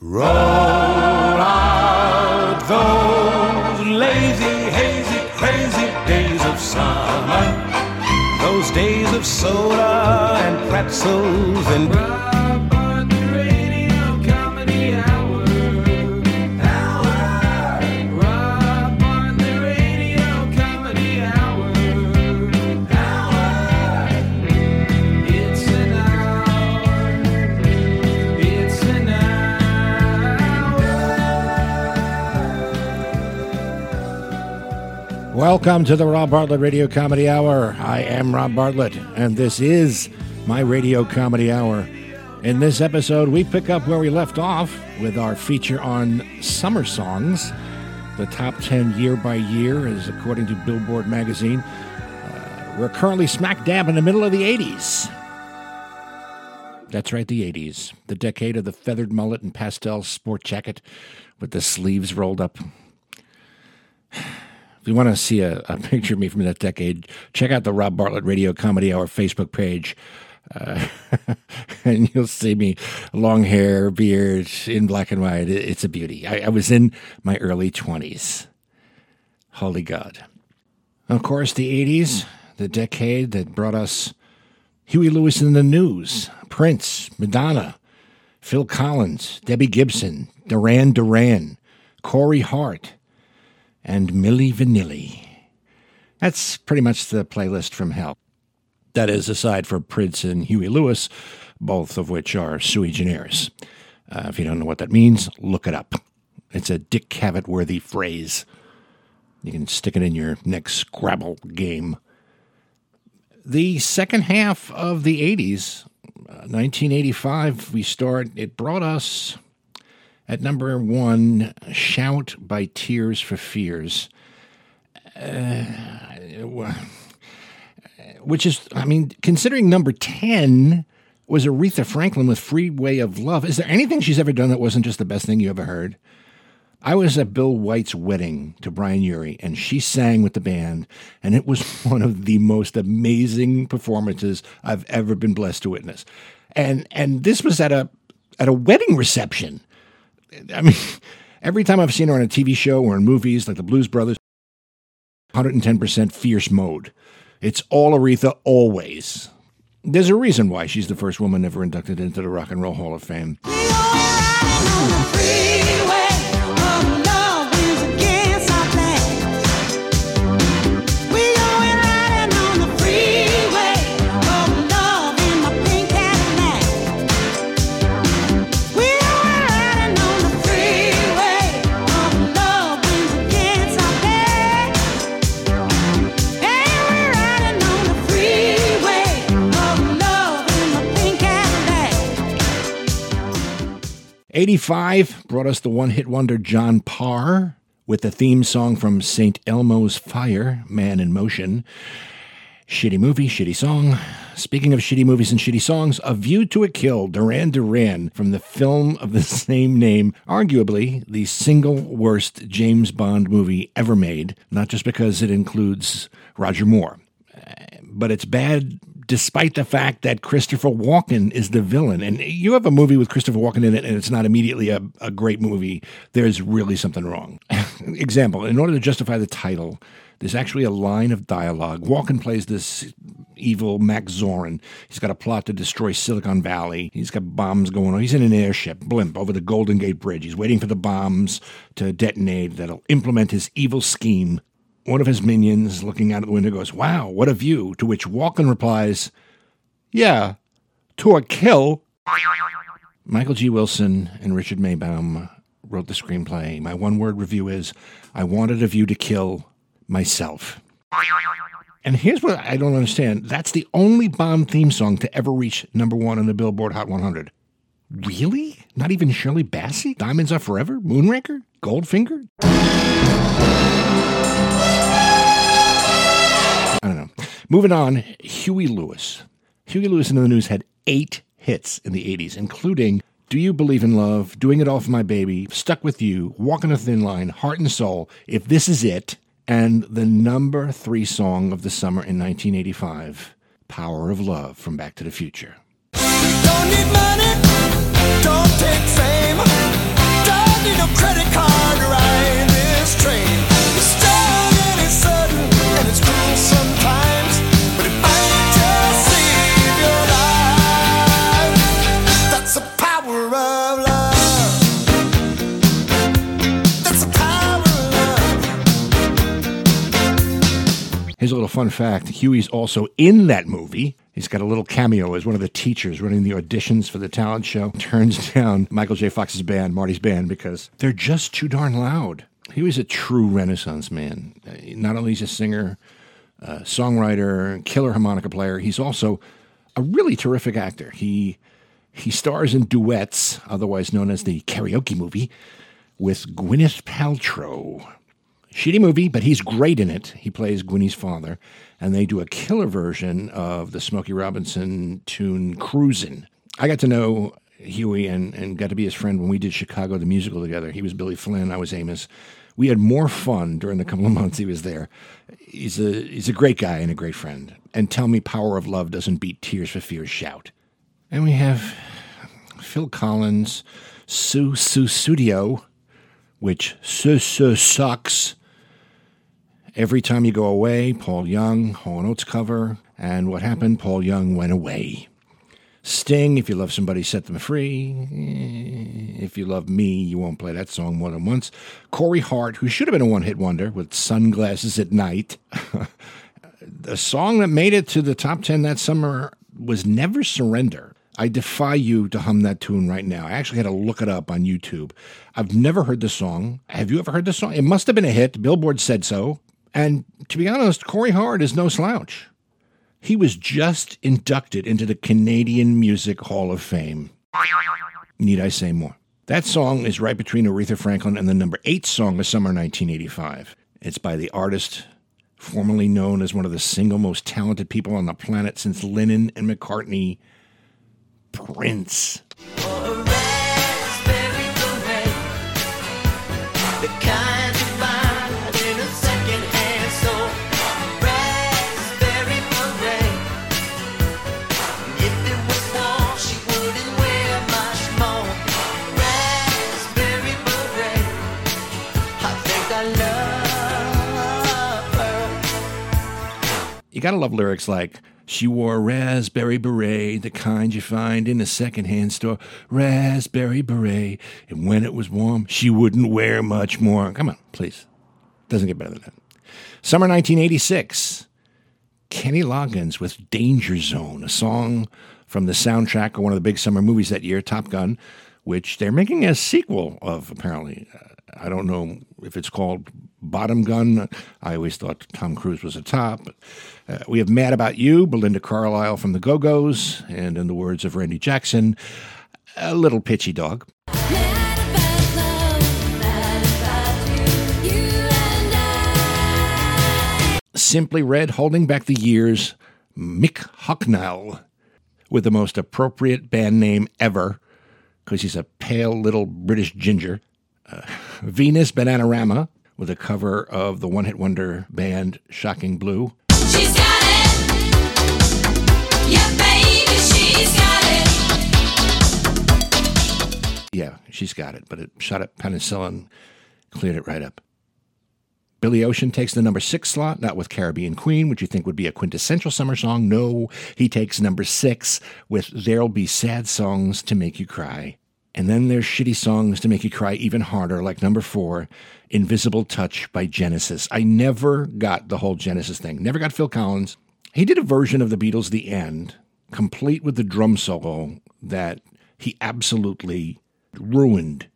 Roll out those lazy, hazy, crazy days of summer. Those days of soda and pretzels and Welcome to the Rob Bartlett Radio Comedy Hour. I am Rob Bartlett, and this is my Radio Comedy Hour. In this episode, we pick up where we left off with our feature on summer songs. The top 10 year by year is according to Billboard magazine. Uh, we're currently smack dab in the middle of the 80s. That's right, the 80s. The decade of the feathered mullet and pastel sport jacket with the sleeves rolled up. If you want to see a, a picture of me from that decade, check out the Rob Bartlett Radio Comedy Hour Facebook page. Uh, and you'll see me long hair, beard, in black and white. It's a beauty. I, I was in my early 20s. Holy God. Of course, the 80s, the decade that brought us Huey Lewis and the News, Prince, Madonna, Phil Collins, Debbie Gibson, Duran Duran, Corey Hart, and Milli Vanilli. That's pretty much the playlist from hell. That is, aside for Prince and Huey Lewis, both of which are sui generis. Uh, if you don't know what that means, look it up. It's a Dick Cavett worthy phrase. You can stick it in your next Scrabble game. The second half of the 80s, uh, 1985, we start, it brought us at number one, Shout by Tears for Fears. Uh, which is, I mean, considering number 10 was Aretha Franklin with Freeway of Love, is there anything she's ever done that wasn't just the best thing you ever heard? I was at Bill White's wedding to Brian Urie, and she sang with the band, and it was one of the most amazing performances I've ever been blessed to witness. And and this was at a at a wedding reception. I mean, every time I've seen her on a TV show or in movies like the Blues Brothers, 110% fierce mode. It's all Aretha always. There's a reason why she's the first woman ever inducted into the Rock and Roll Hall of Fame. Eighty-five brought us the one-hit wonder John Parr with the theme song from St. Elmo's Fire, Man in Motion. Shitty movie, shitty song. Speaking of shitty movies and shitty songs, A View to a Kill, Duran Duran, from the film of the same name, arguably the single worst James Bond movie ever made, not just because it includes Roger Moore, but it's bad despite the fact that Christopher Walken is the villain. And you have a movie with Christopher Walken in it, and it's not immediately a, a great movie, there's really something wrong. Example, in order to justify the title, there's actually a line of dialogue. Walken plays this evil Max Zorin. He's got a plot to destroy Silicon Valley. He's got bombs going on. He's in an airship, blimp, over the Golden Gate Bridge. He's waiting for the bombs to detonate that'll implement his evil scheme. One of his minions, looking out of the window, goes, Wow, what a view. To which Walken replies, Yeah, to a kill. Michael G. Wilson and Richard Maybaum wrote the screenplay. My one word review is I wanted a view to kill myself. And here's what I don't understand that's the only Bond theme song to ever reach number one on the Billboard Hot 100. Really? Not even Shirley Bassey? Diamonds Are Forever? Moonraker? Goldfinger? Moving on, Huey Lewis. Huey Lewis and the News had eight hits in the 80s, including Do You Believe in Love, Doing It All for My Baby, Stuck with You, Walking a Thin Line, Heart and Soul, If This Is It, and the number three song of the summer in 1985, Power of Love from Back to the Future. Don't need money, don't take fame. Here's a little fun fact Huey's also in that movie. He's got a little cameo as one of the teachers running the auditions for the talent show. Turns down Michael J. Fox's band, Marty's band, because they're just too darn loud. He was a true Renaissance man. Not only is he a singer, songwriter, killer harmonica player, he's also a really terrific actor. He he stars in duets, otherwise known as the karaoke movie, with Gwyneth Paltrow. Shitty movie, but he's great in it. He plays Gwyneth's father, and they do a killer version of the Smokey Robinson tune Cruisin'. I got to know Huey and, and got to be his friend when we did Chicago the musical together. He was Billy Flynn, I was Amos. We had more fun during the couple of months he was there. He's a he's a great guy and a great friend. And tell me Power of Love doesn't beat Tears for Fears shout. And we have Phil Collins, Sussudio, which Su Su sucks. Every time you go away, Paul Young, Hall & Oates cover, and what happened? Paul Young went away. Sting, if you love somebody, set them free. If you love me, you won't play that song more than once. Corey Hart, who should have been a one hit wonder with Sunglasses at Night. the song that made it to the top 10 that summer was Never Surrender. I defy you to hum that tune right now. I actually had to look it up on YouTube. I've never heard the song. Have you ever heard the song? It must have been a hit. Billboard said so. And to be honest, Corey Hart is no slouch. He was just inducted into the Canadian Music Hall of Fame. Need I say more? That song is right between Aretha Franklin and the number eight song of summer 1985. It's by the artist formerly known as one of the single most talented people on the planet since Lennon and McCartney, Prince. You gotta love lyrics like, she wore a raspberry beret, the kind you find in a secondhand store. Raspberry beret. And when it was warm, she wouldn't wear much more. Come on, please. Doesn't get better than that. Summer 1986. Kenny Loggins with Danger Zone, a song from the soundtrack of one of the big summer movies that year, Top Gun, which they're making a sequel of, apparently. I don't know if it's called Bottom Gun. I always thought Tom Cruise was a top. Uh, we have Mad About You, Belinda Carlisle from the Go Go's, and in the words of Randy Jackson, a little pitchy dog. Simply Red, holding back the years, Mick Hucknall, with the most appropriate band name ever, because he's a pale little British ginger. Uh, Venus Bananarama, with a cover of the one hit wonder band Shocking Blue. She's got it. Yeah, baby, she's got it. Yeah, she's got it, but it shot up penicillin, cleared it right up. Billy Ocean takes the number six slot, not with Caribbean Queen, which you think would be a quintessential summer song. No, he takes number six with There'll Be Sad Songs to Make You Cry. And then there's shitty songs to make you cry even harder, like number four, Invisible Touch by Genesis. I never got the whole Genesis thing, never got Phil Collins. He did a version of the Beatles' The End, complete with the drum solo that he absolutely ruined.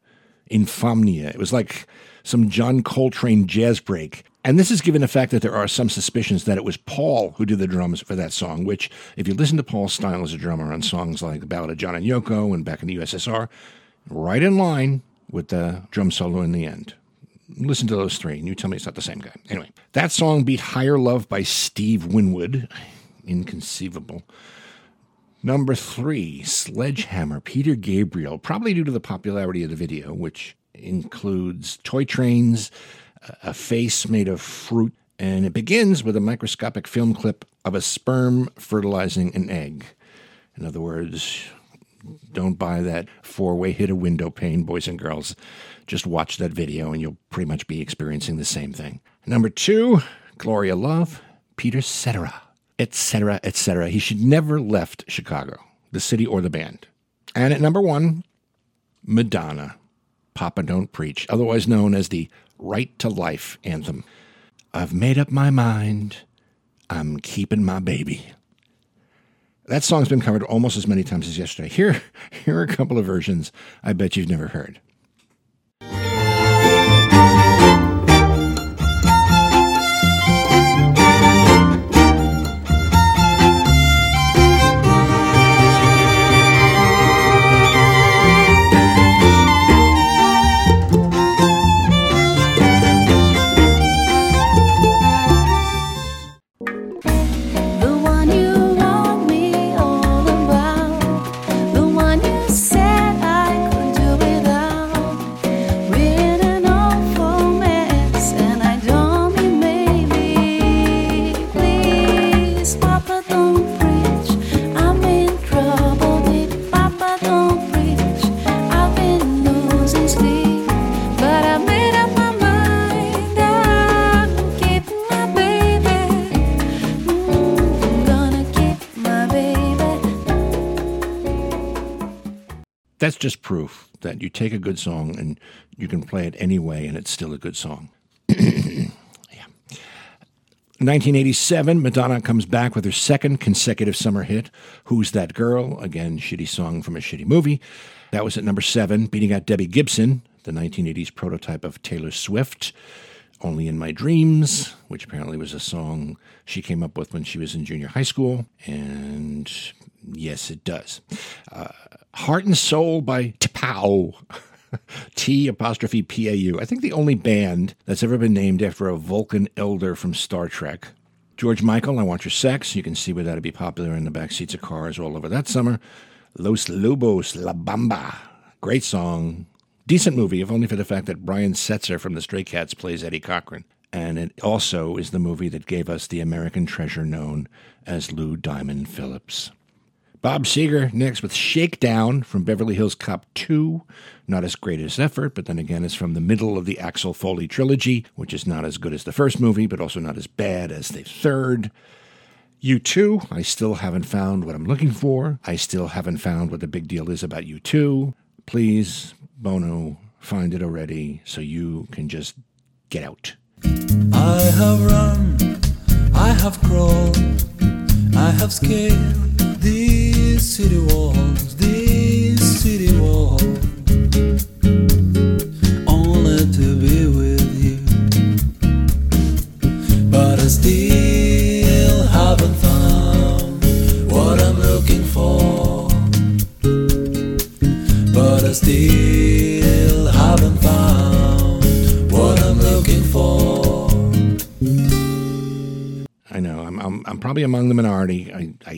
Infomnia. It was like some John Coltrane jazz break. And this is given the fact that there are some suspicions that it was Paul who did the drums for that song, which, if you listen to Paul's style as a drummer on songs like The Ballad of John and Yoko and back in the USSR, right in line with the drum solo in the end. Listen to those three, and you tell me it's not the same guy. Anyway, that song beat Higher Love by Steve Winwood. Inconceivable. Number three, Sledgehammer, Peter Gabriel, probably due to the popularity of the video, which includes toy trains, a face made of fruit, and it begins with a microscopic film clip of a sperm fertilizing an egg. In other words, don't buy that four way hit a window pane, boys and girls. Just watch that video and you'll pretty much be experiencing the same thing. Number two, Glory of Love, Peter Cetera, etc., etc. He should never left Chicago, the city or the band. And at number one, Madonna, Papa Don't Preach, otherwise known as the Right to Life anthem. I've made up my mind I'm keeping my baby. That song's been covered almost as many times as yesterday. Here, here are a couple of versions I bet you've never heard. That's just proof that you take a good song and you can play it anyway and it's still a good song. yeah. 1987, Madonna comes back with her second consecutive summer hit, Who's That Girl? Again, shitty song from a shitty movie. That was at number seven, beating out Debbie Gibson, the 1980s prototype of Taylor Swift. Only in My Dreams, which apparently was a song she came up with when she was in junior high school. And yes, it does. Uh, Heart and Soul by T'Pau. T apostrophe P A U. I think the only band that's ever been named after a Vulcan elder from Star Trek. George Michael, I Want Your Sex. You can see where that'd be popular in the back seats of cars all over that summer. Los Lobos, La Bamba. Great song. Decent movie, if only for the fact that Brian Setzer from the Stray Cats plays Eddie Cochran. And it also is the movie that gave us the American treasure known as Lou Diamond Phillips. Bob Seger next with Shakedown from Beverly Hills Cop 2. Not as great as effort, but then again, it's from the middle of the Axel Foley trilogy, which is not as good as the first movie, but also not as bad as the third. U2, I still haven't found what I'm looking for. I still haven't found what the big deal is about U2. Please, Bono, find it already so you can just get out. I have run, I have crawled, I have scaled these city walls,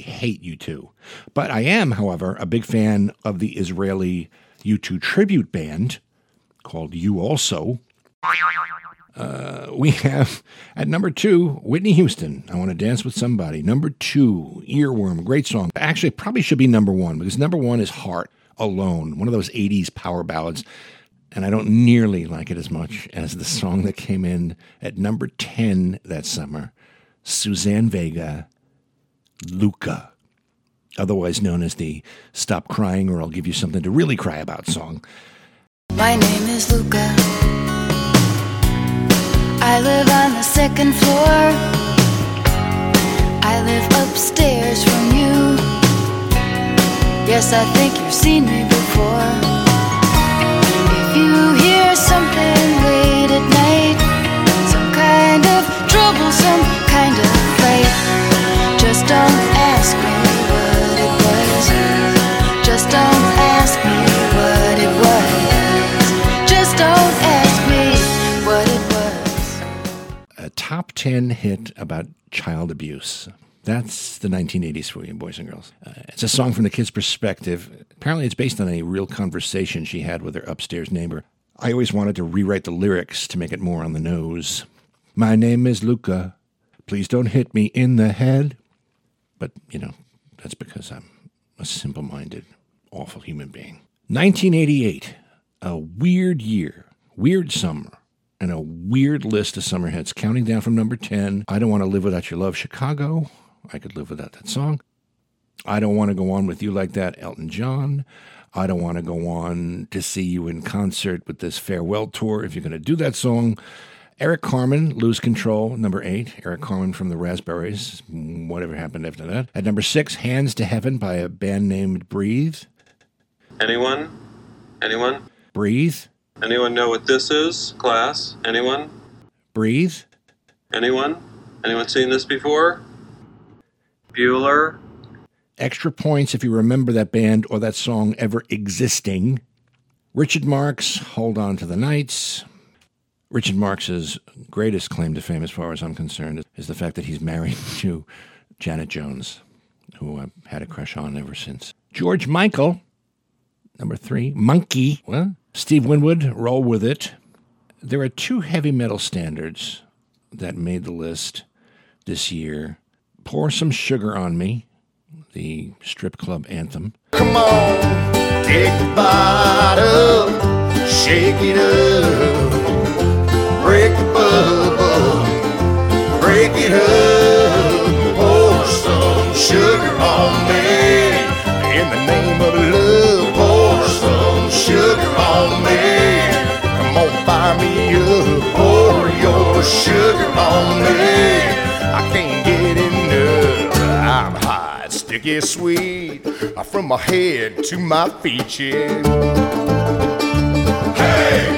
hate U2. But I am, however, a big fan of the Israeli U2 tribute band called U Also. Uh, we have at number two, Whitney Houston. I want to dance with somebody. Number two, Earworm. Great song. Actually, probably should be number one because number one is Heart Alone, one of those 80s power ballads. And I don't nearly like it as much as the song that came in at number 10 that summer Suzanne Vega, Luka, otherwise known as the Stop Crying or I'll Give You Something to Really Cry About song. My name is Luka. I live on the second floor. I live upstairs from you. Yes, I think you've seen me before. 10 hit about child abuse. That's the 1980s for you, boys and girls. Uh, it's a song from the kid's perspective. Apparently, it's based on a real conversation she had with her upstairs neighbor. I always wanted to rewrite the lyrics to make it more on the nose. My name is Luka. Please don't hit me in the head. But, you know, that's because I'm a simple minded, awful human being. 1988, a weird year, weird summer and a weird list of summer hits, counting down from number 10. I Don't Want to Live Without Your Love, Chicago. I could live without that song. I Don't Want to Go On With You Like That, Elton John. I Don't Want to Go On to See You in Concert with this farewell tour, if you're going to do that song. Eric Carmen, Lose Control, number eight. Eric Carmen from the Raspberries. Whatever happened after that. At number six, Hands to Heaven by a band named Breathe. Anyone? Anyone? Breathe. Anyone know what this is? Class? Anyone? Breathe. Anyone? Anyone seen this before? Bueller? Extra points if you remember that band or that song ever existing. Richard Marx, Hold On to the Nights. Richard Marx's greatest claim to fame, as far as I'm concerned, is the fact that he's married to Janet Jones, who I've had a crush on ever since. George Michael, number three. Monkey. Well, Steve Winwood, Roll With It. There are two heavy metal standards that made the list this year. Pour Some Sugar on Me, the strip club anthem. Come on, take the bottle, shake it up, break the bubble, break it up, pour some sugar on me. In the name of love, sugar on me. Come on, fire me up, pour your sugar on me. I can't get enough. I'm hot, sticky, sweet, uh, from my head to my feet, yeah. Hey!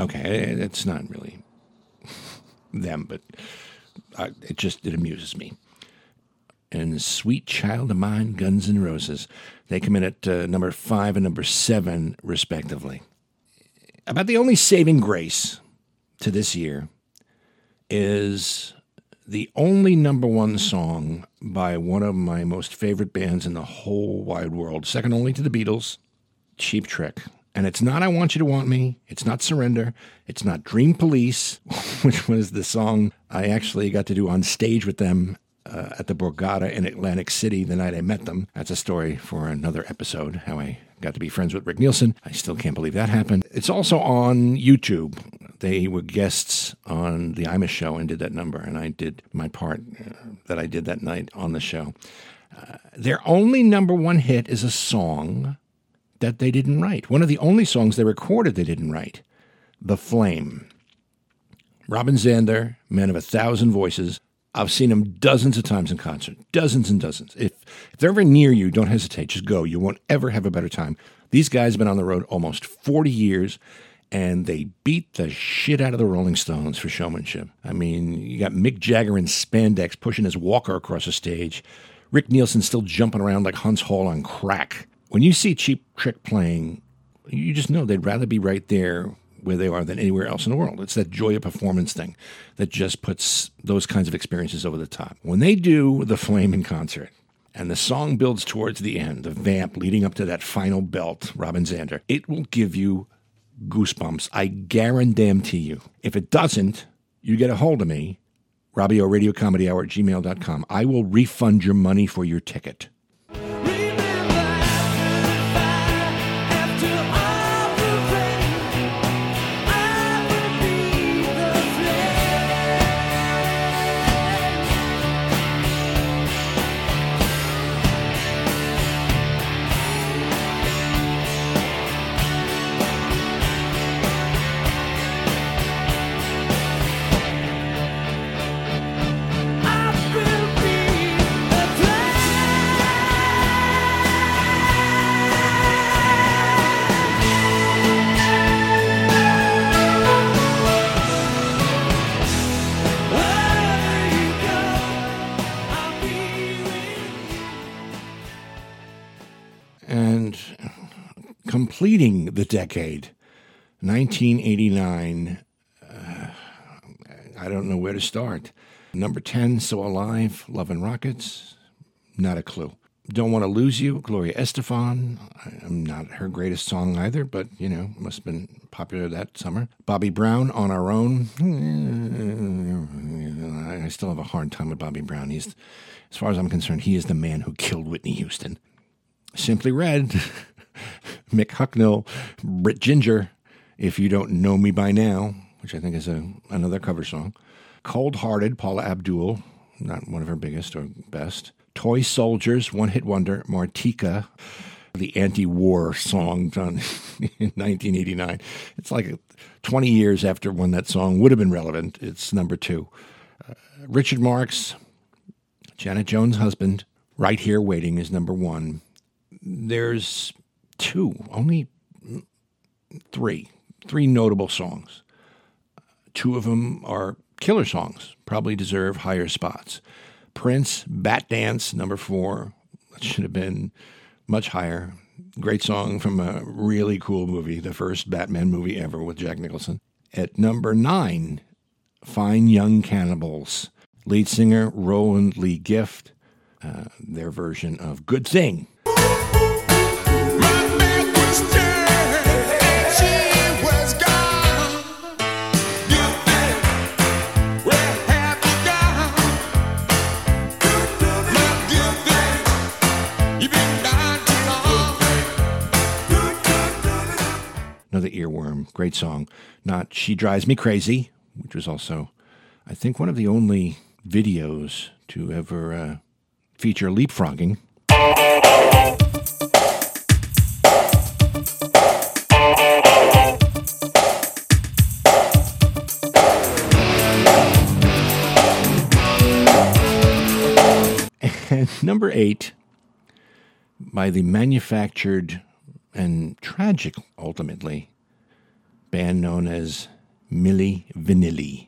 Okay, it's not really them, but uh, it just it amuses me. And Sweet Child of Mine, Guns N' Roses. They come in at uh, number five and number seven, respectively. About the only saving grace to this year is the only number one song by one of my most favorite bands in the whole wide world, second only to the Beatles, Cheap Trick. And it's not I Want You to Want Me. It's not Surrender. It's not Dream Police, which was the song I actually got to do on stage with them uh, at the Borgata in Atlantic City the night I met them. That's a story for another episode, how I got to be friends with Rick Nielsen. I still can't believe that happened. It's also on YouTube. They were guests on the Imus show and did that number, and I did my part uh, that I did that night on the show. Uh, their only number one hit is a song that they didn't write. One of the only songs they recorded they didn't write The Flame. Robin Zander, Man of a Thousand Voices. I've seen him dozens of times in concert, dozens and dozens. If, if they're ever near you, don't hesitate. Just go. You won't ever have a better time. These guys have been on the road almost 40 years, and they beat the shit out of the Rolling Stones for showmanship. I mean, you got Mick Jagger in spandex pushing his walker across the stage, Rick Nielsen still jumping around like Huntz Hall on crack. When you see Cheap Trick playing, you just know they'd rather be right there where they are than anywhere else in the world. It's that joy of performance thing that just puts those kinds of experiences over the top. When they do the Flame in concert, and the song builds towards the end, the vamp leading up to that final belt, Robin Zander, it will give you goosebumps. I guarantee you. If it doesn't, you get a hold of me, Robio Radio Comedy Hour at gmail.com. I will refund your money for your ticket. Completing the decade, 1989, uh, I don't know where to start. Number 10, So Alive, Love and Rockets, not a clue. Don't Want to Lose You, Gloria Estefan. I'm not her greatest song either, but, you know, must have been popular that summer. Bobby Brown, On Our Own. I still have a hard time with Bobby Brown. He's, as far as I'm concerned, he is the man who killed Whitney Houston. Simply Red, Mick Hucknall, Britt Ginger, If You Don't Know Me By Now, which I think is a, another cover song. Cold Hearted, Paula Abdul, not one of her biggest or best. Toy Soldiers, One Hit Wonder, Martika. the anti-war song done in 1989. It's like 20 years after when that song would have been relevant. It's number two. Uh, Richard Marx, Janet Jones' husband, right here waiting is number one. There's two, only three, three notable songs. Two of them are killer songs, probably deserve higher spots. Prince, Bat Dance, number four, that should have been much higher. Great song from a really cool movie, the first Batman movie ever with Jack Nicholson. At number nine, Fine Young Cannibals, lead singer Roland Lee Gift, uh, their version of Good Thing. Another earworm, great song. Not She Drives Me Crazy, which was also, I think, one of the only videos to ever uh, feature leapfrogging. Number eight, by the manufactured and tragic, ultimately, band known as Milli Vanilli.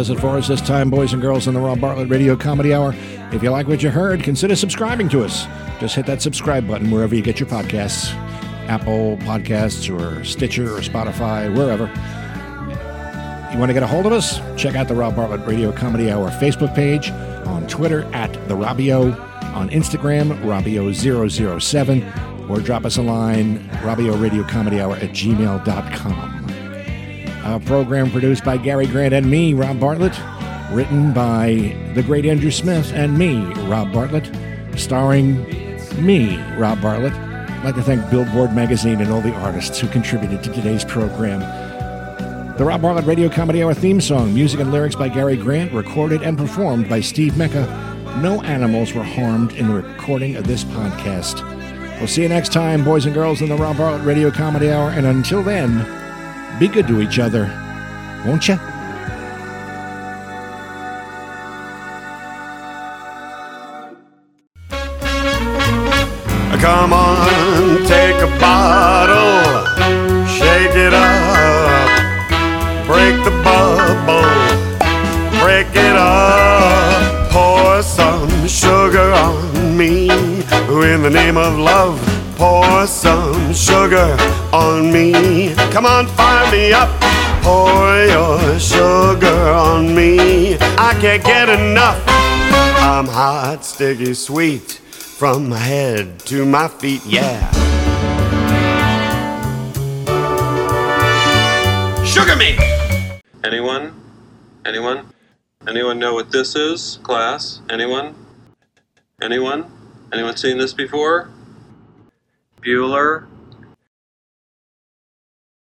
Does it for us this time, boys and girls, in the Rob Bartlett Radio Comedy Hour. If you like what you heard, consider subscribing to us. Just hit that subscribe button wherever you get your podcasts Apple Podcasts or Stitcher or Spotify, wherever. You want to get a hold of us? Check out the Rob Bartlett Radio Comedy Hour Facebook page, on Twitter at The Robbio, on Instagram, Robbio007, or drop us a line, Robbio Radio Comedy Hour at gmail.com. A program produced by Gary Grant and me, Rob Bartlett. Written by the great Andrew Smith and me, Rob Bartlett. Starring me, Rob Bartlett. I'd like to thank Billboard Magazine and all the artists who contributed to today's program. The Rob Bartlett Radio Comedy Hour theme song, music and lyrics by Gary Grant, recorded and performed by Steve Mecca. No animals were harmed in the recording of this podcast. We'll see you next time, boys and girls, in the Rob Bartlett Radio Comedy Hour. And until then, be good to each other, won't you? Come on, take a bottle, shake it up, break the bubble, break it up, pour some sugar on me. In the name of love, pour some sugar on me. Come on, fire me up, pour your sugar on me. I can't get enough. I'm hot, sticky, sweet from my head to my feet, yeah. Sugar me! Anyone? Anyone? Anyone know what this is, class? Anyone? Anyone? Anyone seen this before? Bueller?